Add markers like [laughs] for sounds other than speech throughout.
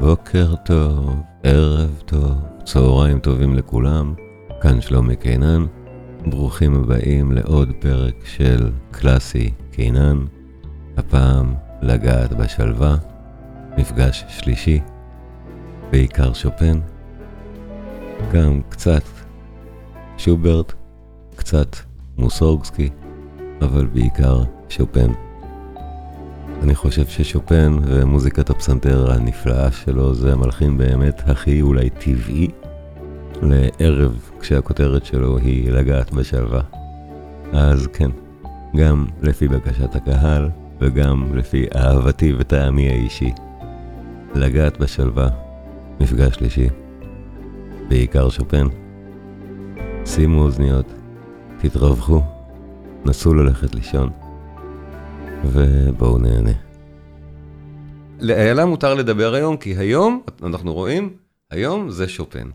בוקר טוב, ערב טוב, צהריים טובים לכולם, כאן שלומי קינן, ברוכים הבאים לעוד פרק של קלאסי קינן, הפעם לגעת בשלווה, מפגש שלישי, בעיקר שופן, גם קצת שוברט, קצת מוסורגסקי, אבל בעיקר שופן. אני חושב ששופן ומוזיקת הפסנתר הנפלאה שלו זה המלחין באמת הכי אולי טבעי לערב כשהכותרת שלו היא לגעת בשלווה. אז כן, גם לפי בקשת הקהל וגם לפי אהבתי וטעמי האישי. לגעת בשלווה, מפגש שלישי, בעיקר שופן. שימו אוזניות, תתרווחו, נסו ללכת לישון. ובואו נהנה. לאיילה מותר לדבר היום, כי היום, אנחנו רואים, היום זה שופן.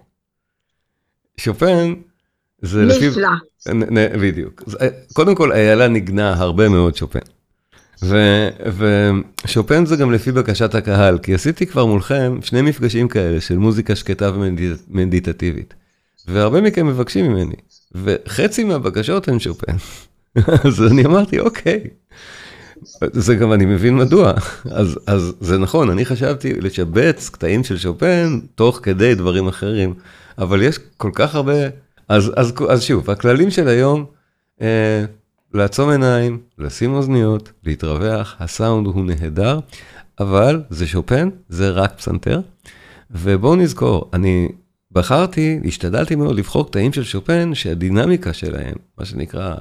שופן זה לפי... נפלא. בדיוק. קודם כל, איילה ניגנה הרבה מאוד שופן. ו, ושופן זה גם לפי בקשת הקהל, כי עשיתי כבר מולכם שני מפגשים כאלה של מוזיקה שקטה ומדיטטיבית. והרבה מכם מבקשים ממני, וחצי מהבקשות הן שופן. [laughs] אז אני אמרתי, אוקיי, זה גם אני מבין מדוע, אז, אז זה נכון, אני חשבתי לשבץ קטעים של שופן תוך כדי דברים אחרים, אבל יש כל כך הרבה, אז, אז, אז שוב, הכללים של היום, אה, לעצום עיניים, לשים אוזניות, להתרווח, הסאונד הוא נהדר, אבל זה שופן, זה רק פסנתר, ובואו נזכור, אני בחרתי, השתדלתי מאוד לבחור קטעים של שופן שהדינמיקה שלהם, מה שנקרא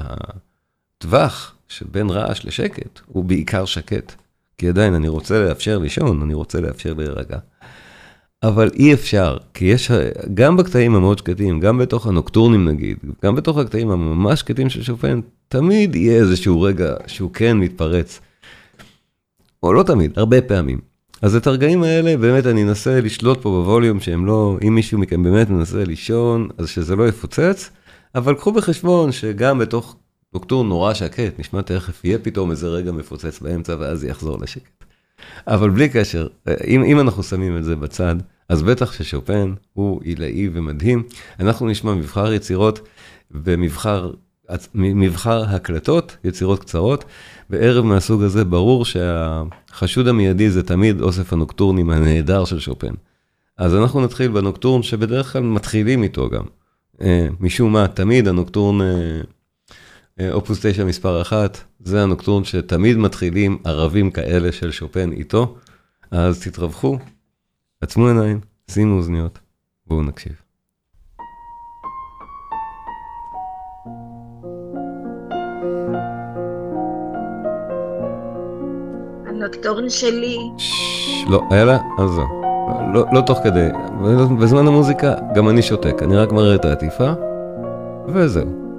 הטווח, שבין רעש לשקט הוא בעיקר שקט. כי עדיין אני רוצה לאפשר לישון, אני רוצה לאפשר להירגע. אבל אי אפשר, כי יש, גם בקטעים המאוד שקטים, גם בתוך הנוקטורנים נגיד, גם בתוך הקטעים הממש שקטים של שופן, תמיד יהיה איזשהו רגע שהוא כן מתפרץ. או לא תמיד, הרבה פעמים. אז את הרגעים האלה, באמת אני אנסה לשלוט פה בווליום שהם לא, אם מישהו מכם באמת מנסה לישון, אז שזה לא יפוצץ, אבל קחו בחשבון שגם בתוך נוקטורן נורא שקט, נשמע תכף יהיה פתאום איזה רגע מפוצץ באמצע ואז יחזור לשקט. אבל בלי קשר, אם, אם אנחנו שמים את זה בצד, אז בטח ששופן הוא עילאי ומדהים. אנחנו נשמע מבחר יצירות במבחר מבחר הקלטות, יצירות קצרות. בערב מהסוג הזה ברור שהחשוד המיידי זה תמיד אוסף הנוקטורנים הנהדר של שופן. אז אנחנו נתחיל בנוקטורן שבדרך כלל מתחילים איתו גם. אה, משום מה, תמיד הנוקטורן... אה, אופוס 9 מספר 1, זה הנוקטורן שתמיד מתחילים ערבים כאלה של שופן איתו, אז תתרווחו, עצמו עיניים, שימו אוזניות, בואו נקשיב. הנוקטורן שלי. לא, איילה, אז זהו. לא, לא תוך כדי, בזמן המוזיקה גם אני שותק, אני רק מראה את העטיפה, וזהו.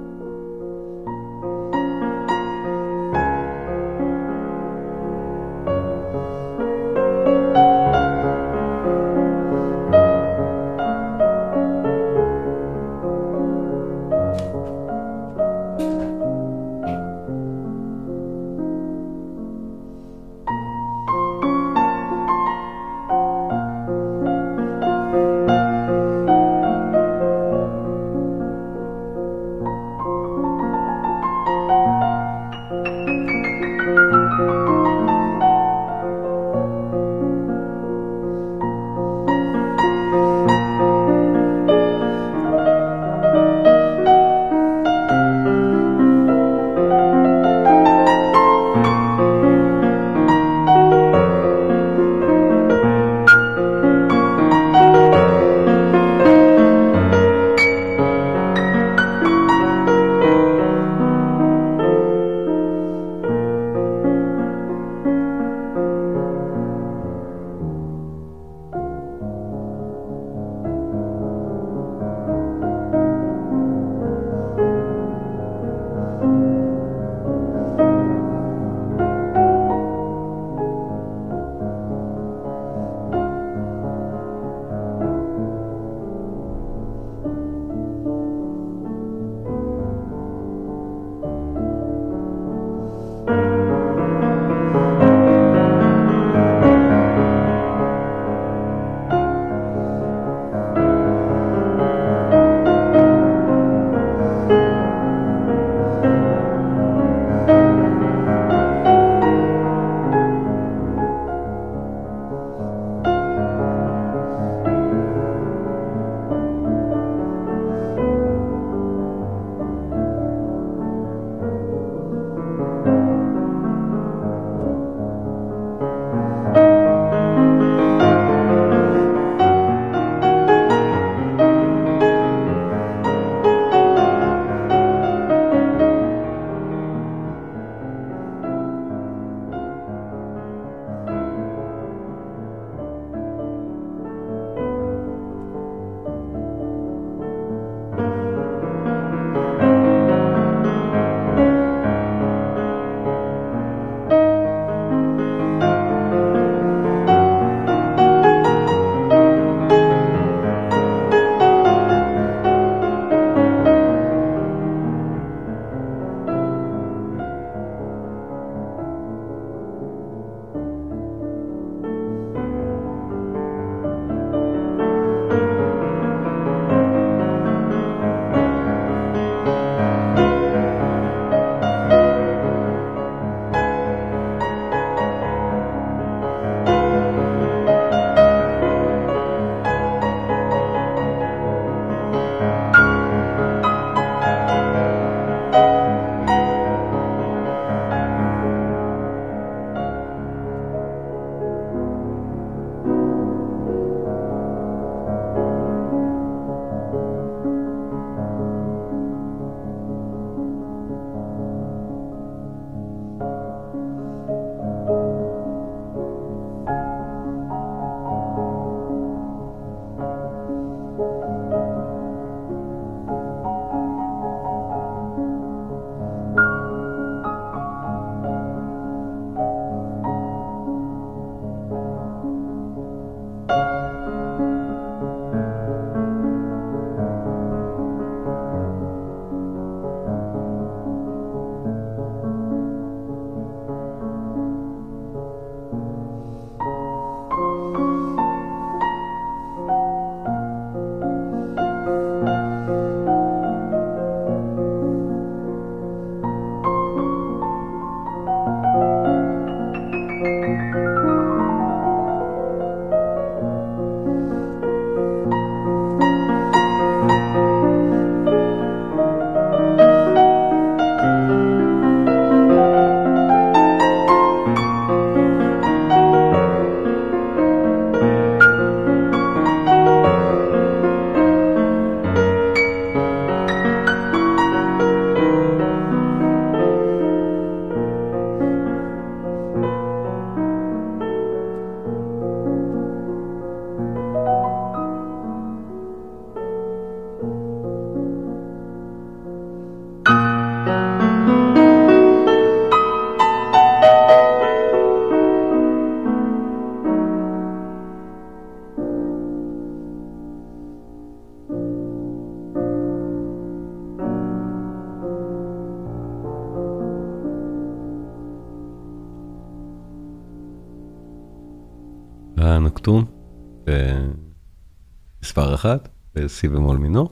בסי במול מינור,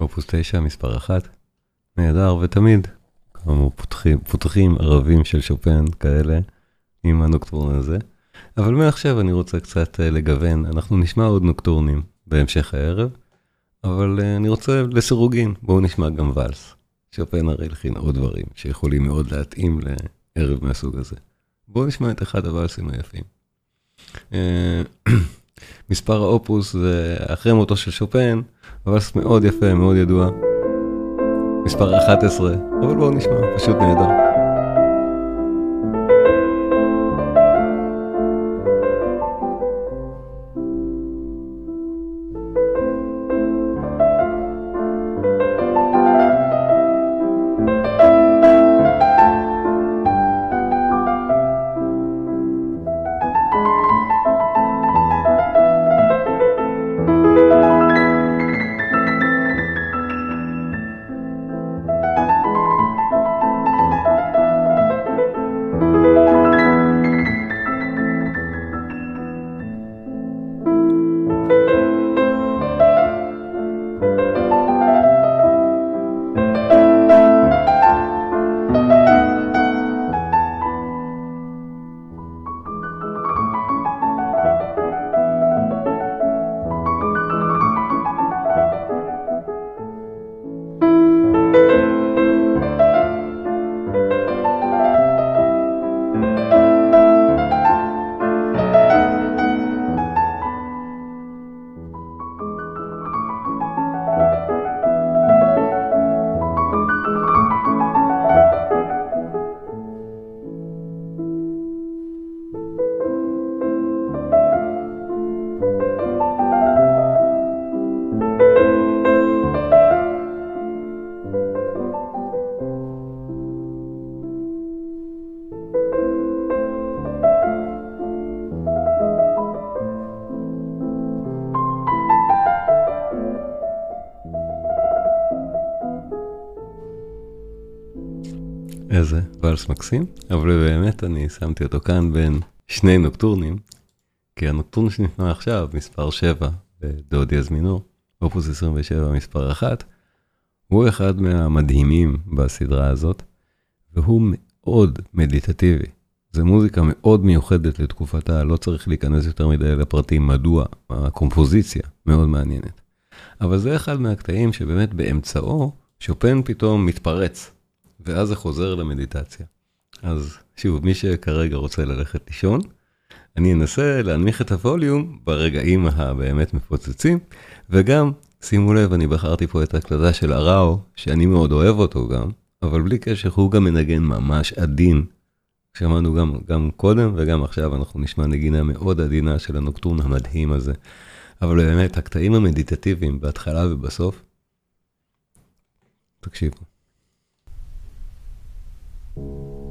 אופוס 9, מספר אחת, נהדר, ותמיד, כאמור, פותחים, פותחים ערבים של שופן כאלה, עם הנוקטורן הזה. אבל מעכשיו אני רוצה קצת לגוון, אנחנו נשמע עוד נוקטורנים בהמשך הערב, אבל אני רוצה לסירוגין, בואו נשמע גם ואלס. שופן הרי הלחין עוד דברים שיכולים מאוד להתאים לערב מהסוג הזה. בואו נשמע את אחד הוואלסים היפים. מספר האופוס זה אחרי מותו של שופן, וואלס מאוד יפה, מאוד ידוע. מספר 11, אבל בואו נשמע, פשוט נהדר. איזה ואלס מקסים, אבל באמת אני שמתי אותו כאן בין שני נוקטורנים, כי הנוקטורן שנשמע עכשיו, מספר 7 בדו דיאז מינור, אופוס 27 מספר 1, הוא אחד מהמדהימים בסדרה הזאת, והוא מאוד מדיטטיבי. זו מוזיקה מאוד מיוחדת לתקופתה, לא צריך להיכנס יותר מדי לפרטים מדוע, הקומפוזיציה מאוד מעניינת. אבל זה אחד מהקטעים שבאמת באמצעו שופן פתאום מתפרץ. ואז זה חוזר למדיטציה. אז שוב, מי שכרגע רוצה ללכת לישון, אני אנסה להנמיך את הווליום ברגעים הבאמת מפוצצים, וגם, שימו לב, אני בחרתי פה את ההקלטה של אראו, שאני מאוד אוהב אותו גם, אבל בלי קשר, הוא גם מנגן ממש עדין. שמענו גם, גם קודם וגם עכשיו אנחנו נשמע נגינה מאוד עדינה של הנוקטורן המדהים הזה. אבל באמת, הקטעים המדיטטיביים בהתחלה ובסוף, תקשיבו. you.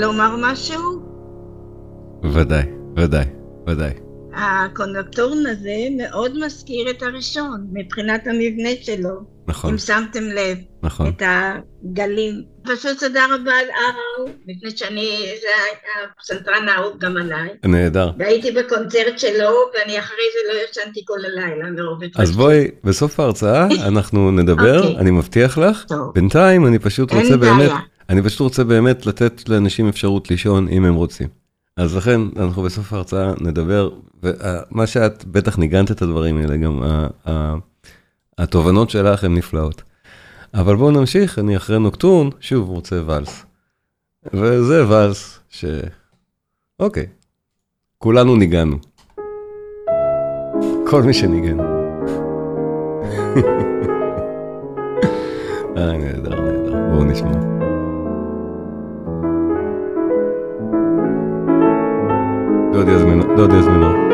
לומר משהו? ודאי, ודאי, ודאי. הנוקטורן הזה מאוד מזכיר את הראשון, מבחינת המבנה שלו. נכון. אם שמתם לב. נכון. את הגלים. פשוט תודה רבה על אראו, מפני שאני, זה הפסנתרן האהוב גם עליי. נהדר. והייתי בקונצרט שלו, ואני אחרי זה לא ישנתי כל הלילה מרוב אז בואי, בסוף ההרצאה אנחנו נדבר, אוקיי. אני מבטיח לך. טוב. בינתיים אני פשוט אין רוצה בעיה. אני פשוט רוצה באמת לתת לאנשים אפשרות לישון אם הם רוצים. אז לכן אנחנו בסוף ההרצאה נדבר, ומה שאת בטח ניגנת את הדברים האלה, גם ה- ה- התובנות שלך הן נפלאות. אבל בואו נמשיך, אני אחרי נוקטורן, שוב רוצה ואלס. וזה ואלס ש... אוקיי, כולנו ניגענו. כל מי שניגן. [laughs] אה, נהדר, נהדר. בואו נשמע. דודי יזמינו, דודי יזמינו. נהדר,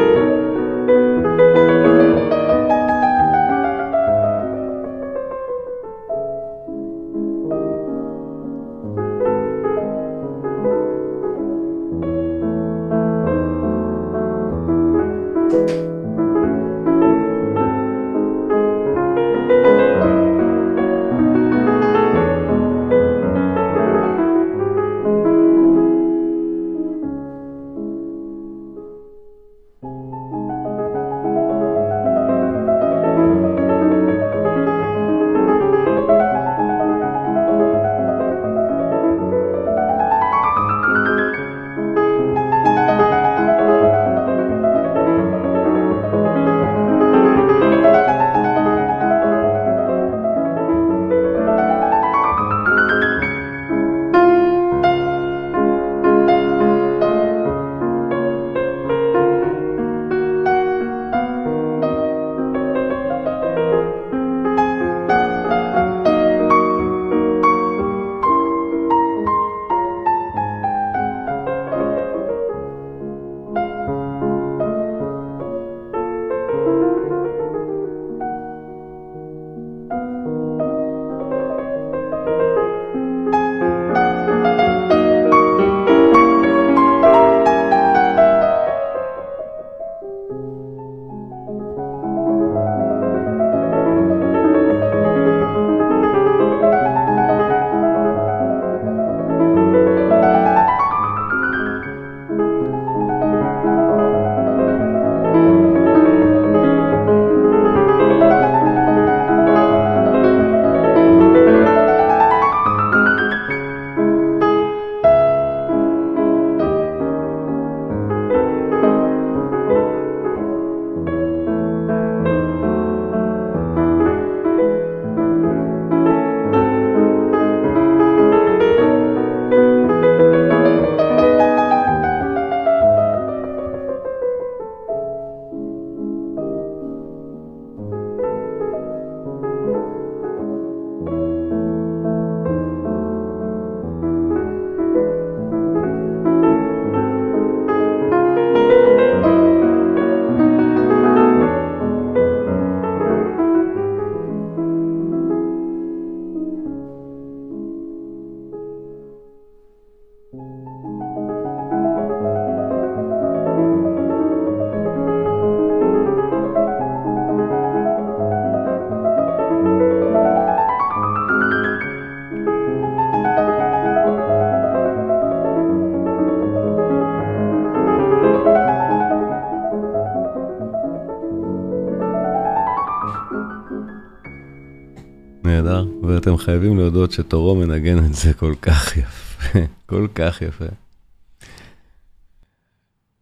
ואתם חייבים להודות שתורו מנגן את זה כל כך יפה, [laughs] כל כך יפה.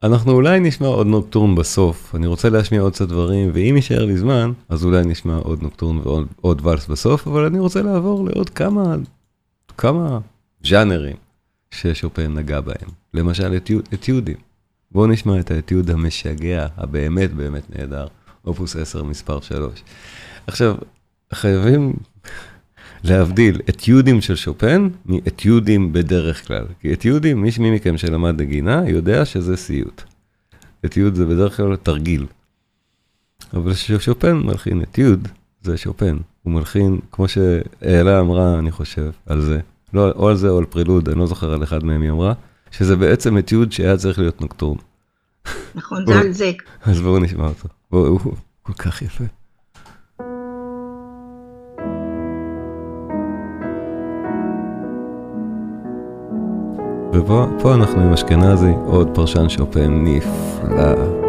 אנחנו אולי נשמע עוד נוקטורן בסוף, אני רוצה להשמיע עוד קצת דברים, ואם יישאר לי זמן, אז אולי נשמע עוד נוקטורן ועוד עוד ואלס בסוף, אבל אני רוצה לעבור לעוד כמה, כמה ז'אנרים ששופן נגע בהם. למשל אתיוד, אתיודים. בואו נשמע את האתיוד המשגע, הבאמת באמת נהדר, אופוס 10 מספר 3. עכשיו, חייבים להבדיל אתיודים של שופן מאתיודים בדרך כלל. כי אתיודים, מי מכם שלמד נגינה יודע שזה סיוט. אתיוד זה בדרך כלל תרגיל. אבל כששופן מלחין אתיוד, זה שופן. הוא מלחין, כמו שאלה אמרה, אני חושב, על זה. לא, או על זה או על פרילוד, אני לא זוכר על אחד מהם היא אמרה, שזה בעצם אתיוד שהיה צריך להיות נוקטורן. נכון, זה על זה. [laughs] אז בואו נשמע אותו. בואו, הוא כל כך יפה. ופה אנחנו עם אשכנזי, עוד פרשן שופן נפלא,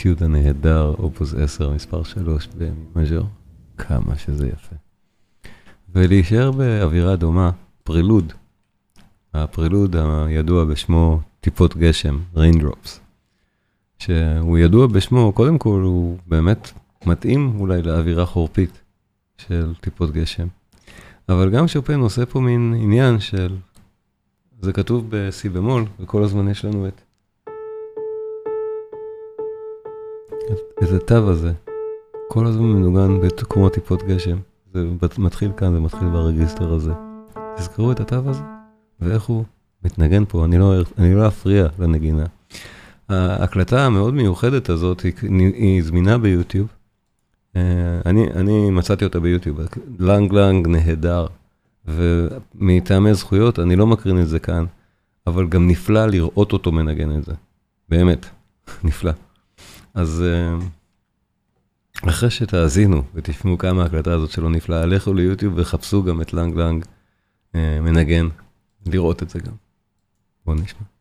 האטיוד הנהדר, אופוס 10, מספר 3 במז'ור, כמה שזה יפה. ולהישאר באווירה דומה, פרילוד, הפרילוד הידוע בשמו טיפות גשם, Raindrops, שהוא ידוע בשמו, קודם כל הוא באמת מתאים אולי לאווירה חורפית של טיפות גשם, אבל גם שופן עושה פה מין עניין של, זה כתוב ב-C במול, וכל הזמן יש לנו את איזה תו הזה, כל הזמן מנוגן כמו טיפות גשם. זה מתחיל כאן, זה מתחיל ברגיסטר הזה. תזכרו את התו הזה, ואיך הוא מתנגן פה, אני לא, אני לא אפריע לנגינה. ההקלטה המאוד מיוחדת הזאת, היא, היא זמינה ביוטיוב. אה, אני, אני מצאתי אותה ביוטיוב, לנג לנג נהדר, ומטעמי זכויות אני לא מקרין את זה כאן, אבל גם נפלא לראות אותו מנגן את זה, באמת, [laughs] נפלא. אז אה, אחרי שתאזינו ותשמעו כמה ההקלטה הזאת שלו נפלאה, לכו ליוטיוב וחפשו גם את לנג לנג אה, מנגן, לראות את זה גם. בואו נשמע.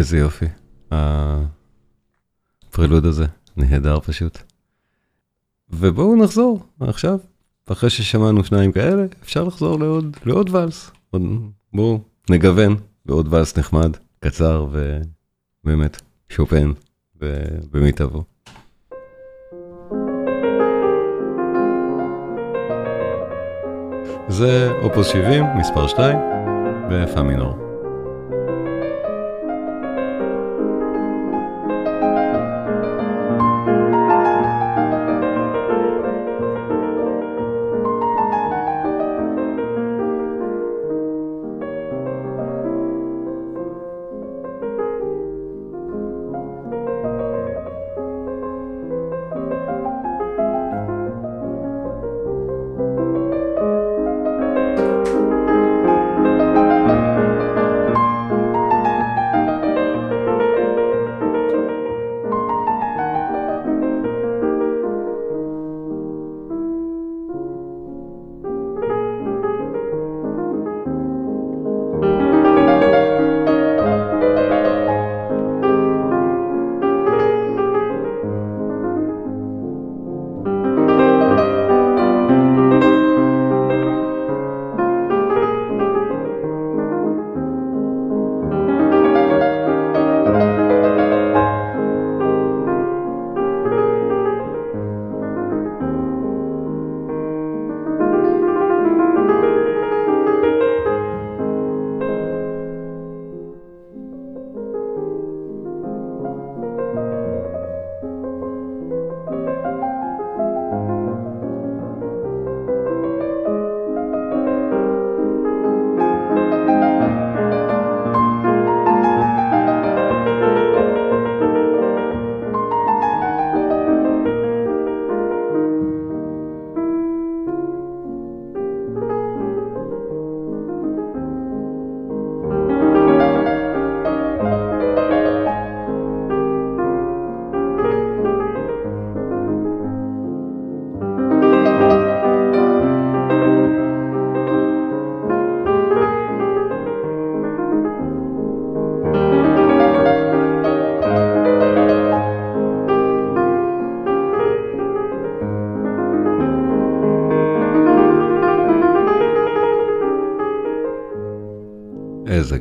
איזה יופי. הפרילוד הזה, נהדר פשוט. ובואו נחזור עכשיו, אחרי ששמענו שניים כאלה, אפשר לחזור לעוד, לעוד ואלס. בואו נגוון בעוד ואלס נחמד, קצר ובאמת שופן במיטבו. זה אופוס 70, מספר 2, בפא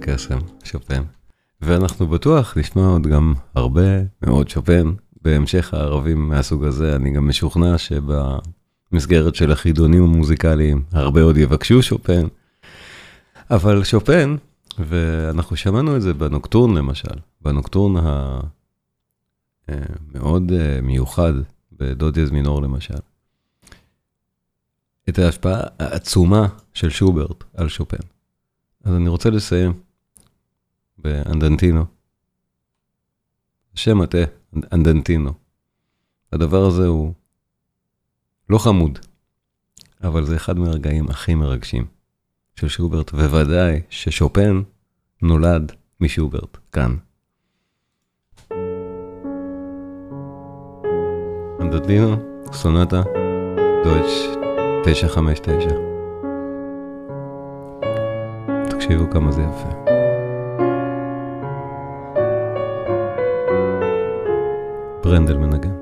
מינור. איזה קסם, שופן. ואנחנו בטוח נשמע עוד גם הרבה מאוד שופן בהמשך הערבים מהסוג הזה. אני גם משוכנע שבמסגרת של החידונים המוזיקליים הרבה עוד יבקשו שופן. אבל שופן, ואנחנו שמענו את זה בנוקטורן למשל, בנוקטורן המאוד אה, מיוחד בדודיאז מינור למשל. את ההשפעה העצומה של שוברט על שופן. אז אני רוצה לסיים באנדנטינו. שם מטעה, אנדנטינו. הדבר הזה הוא לא חמוד, אבל זה אחד מהרגעים הכי מרגשים של שוברט, וודאי ששופן נולד משוברט, כאן. אנדנטינו, סונטה, דויטש 959. תקשיבו כמה זה יפה. Branderman,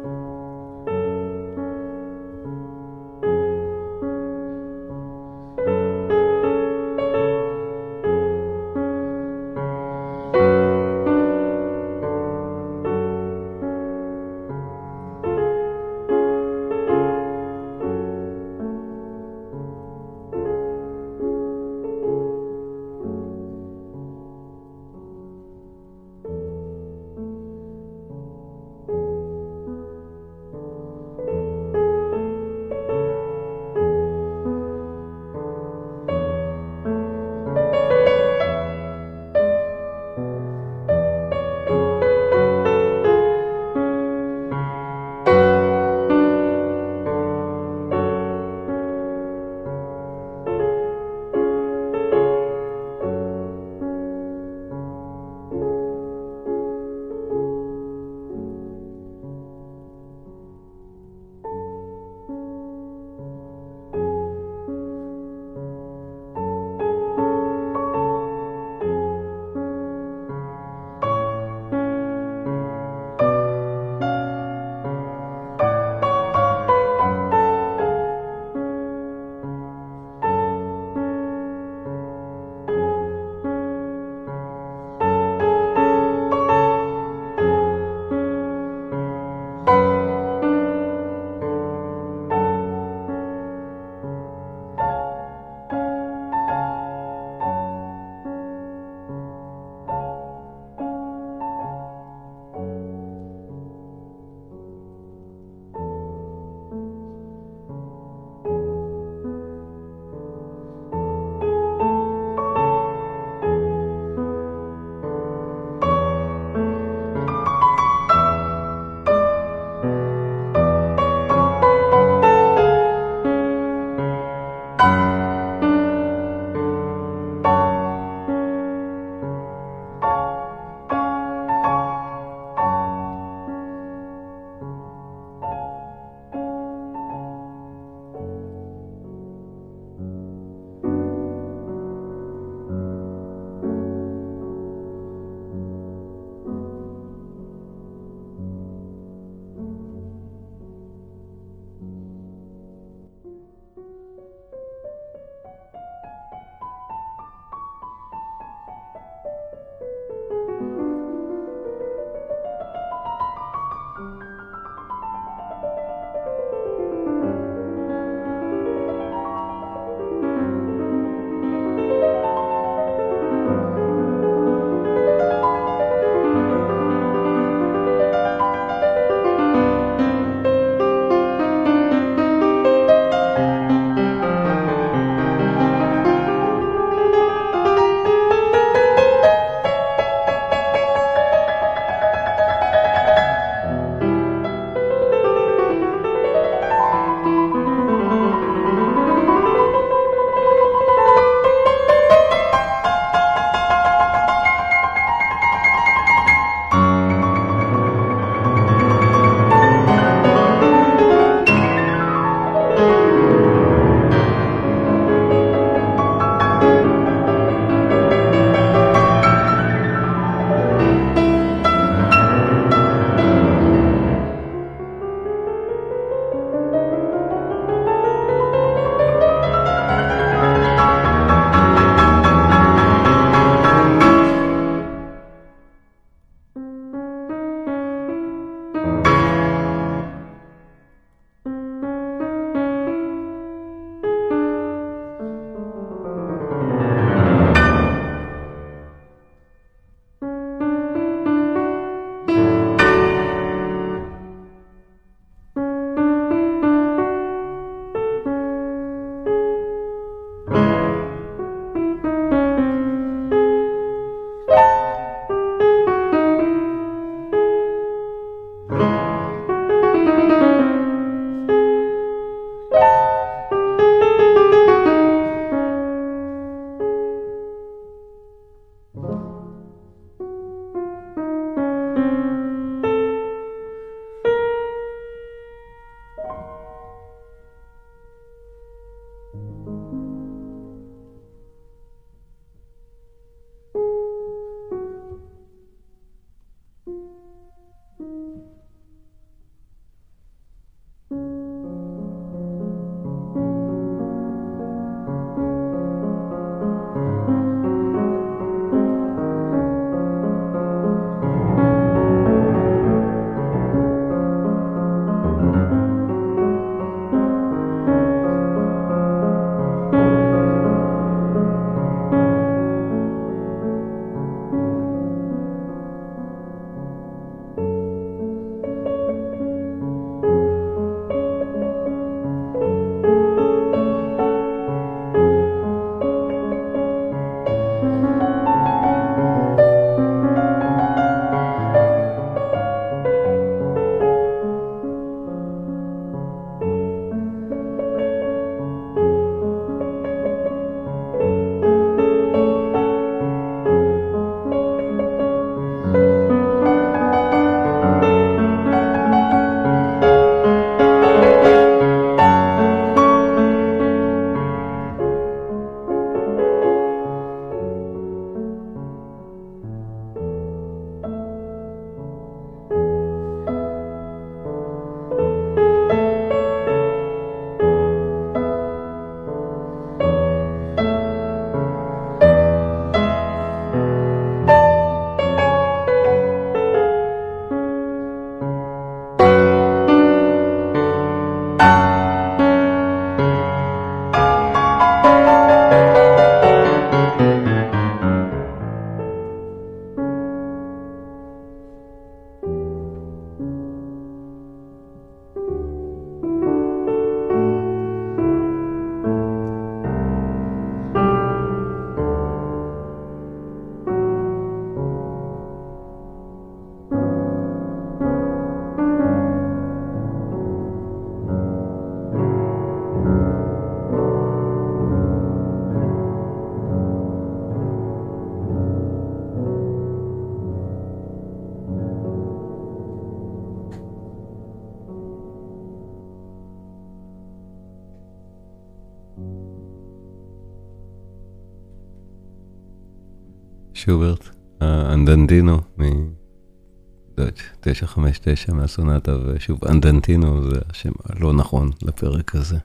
שוברט, האנדנטינו מדויטש 959 מהסונטה, ושוב, אנדנטינו זה השם הלא נכון לפרק הזה.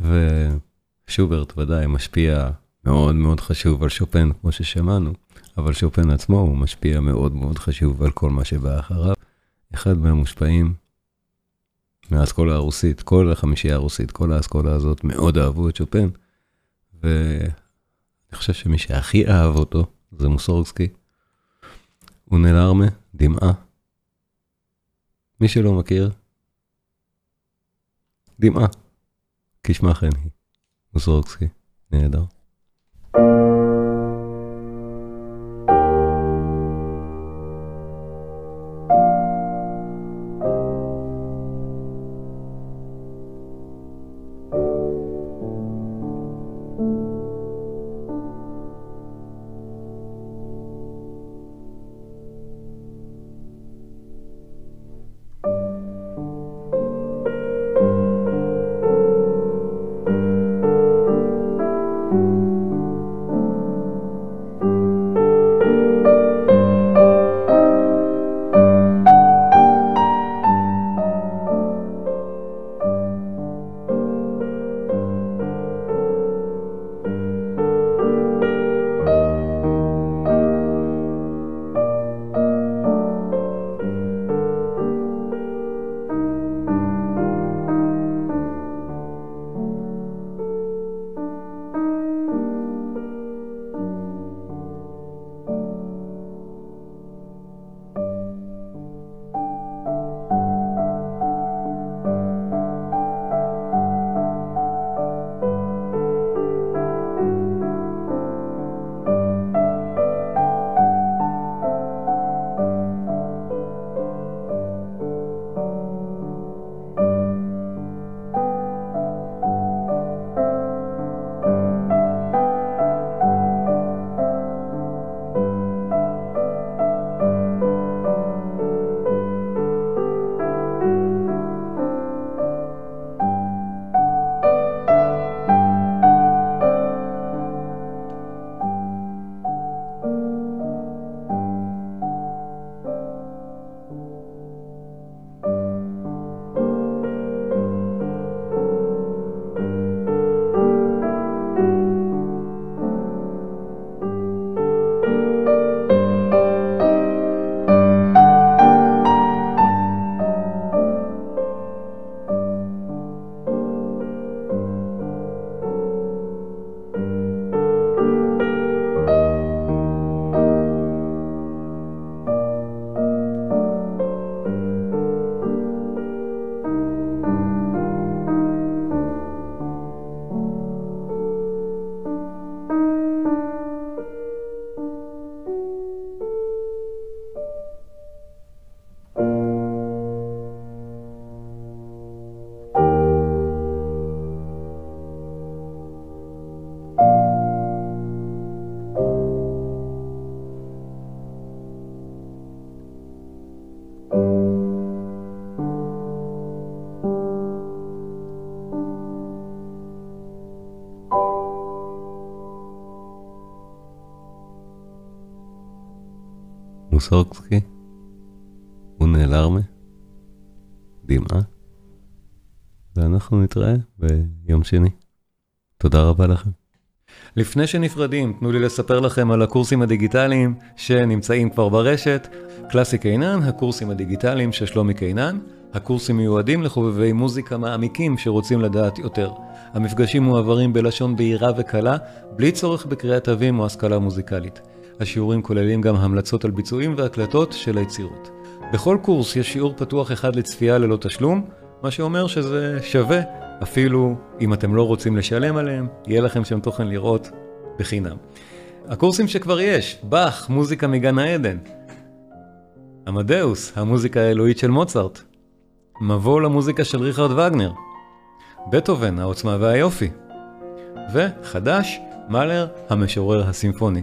ושוברט ודאי משפיע מאוד מאוד חשוב על שופן, כמו ששמענו, אבל שופן עצמו הוא משפיע מאוד מאוד חשוב על כל מה שבא אחריו. אחד מהמושפעים מהאסכולה הרוסית, כל החמישייה הרוסית, כל האסכולה הזאת מאוד אהבו את שופן, ואני חושב שמי שהכי אהב אותו זה מוסורסקי. הוא נלרמה, דמעה. מי שלא מכיר, דמעה, כשמה כן היא. מוסורסקי, נהדר. מוסורקסקי, הוא נעלרמה, דמעה, ואנחנו נתראה ביום שני. תודה רבה לכם. לפני שנפרדים, תנו לי לספר לכם על הקורסים הדיגיטליים שנמצאים כבר ברשת. קלאסי קינן, הקורסים הדיגיטליים של שלומי קינן. הקורסים מיועדים לחובבי מוזיקה מעמיקים שרוצים לדעת יותר. המפגשים מועברים בלשון בהירה וקלה, בלי צורך בקריאת תווים או השכלה מוזיקלית. השיעורים כוללים גם המלצות על ביצועים והקלטות של היצירות. בכל קורס יש שיעור פתוח אחד לצפייה ללא תשלום, מה שאומר שזה שווה, אפילו אם אתם לא רוצים לשלם עליהם, יהיה לכם שם תוכן לראות בחינם. הקורסים שכבר יש, באך, מוזיקה מגן העדן. עמדאוס, המוזיקה האלוהית של מוצרט. מבוא למוזיקה של ריכרד וגנר. בטהובן, העוצמה והיופי. וחדש, מאלר, המשורר הסימפוני.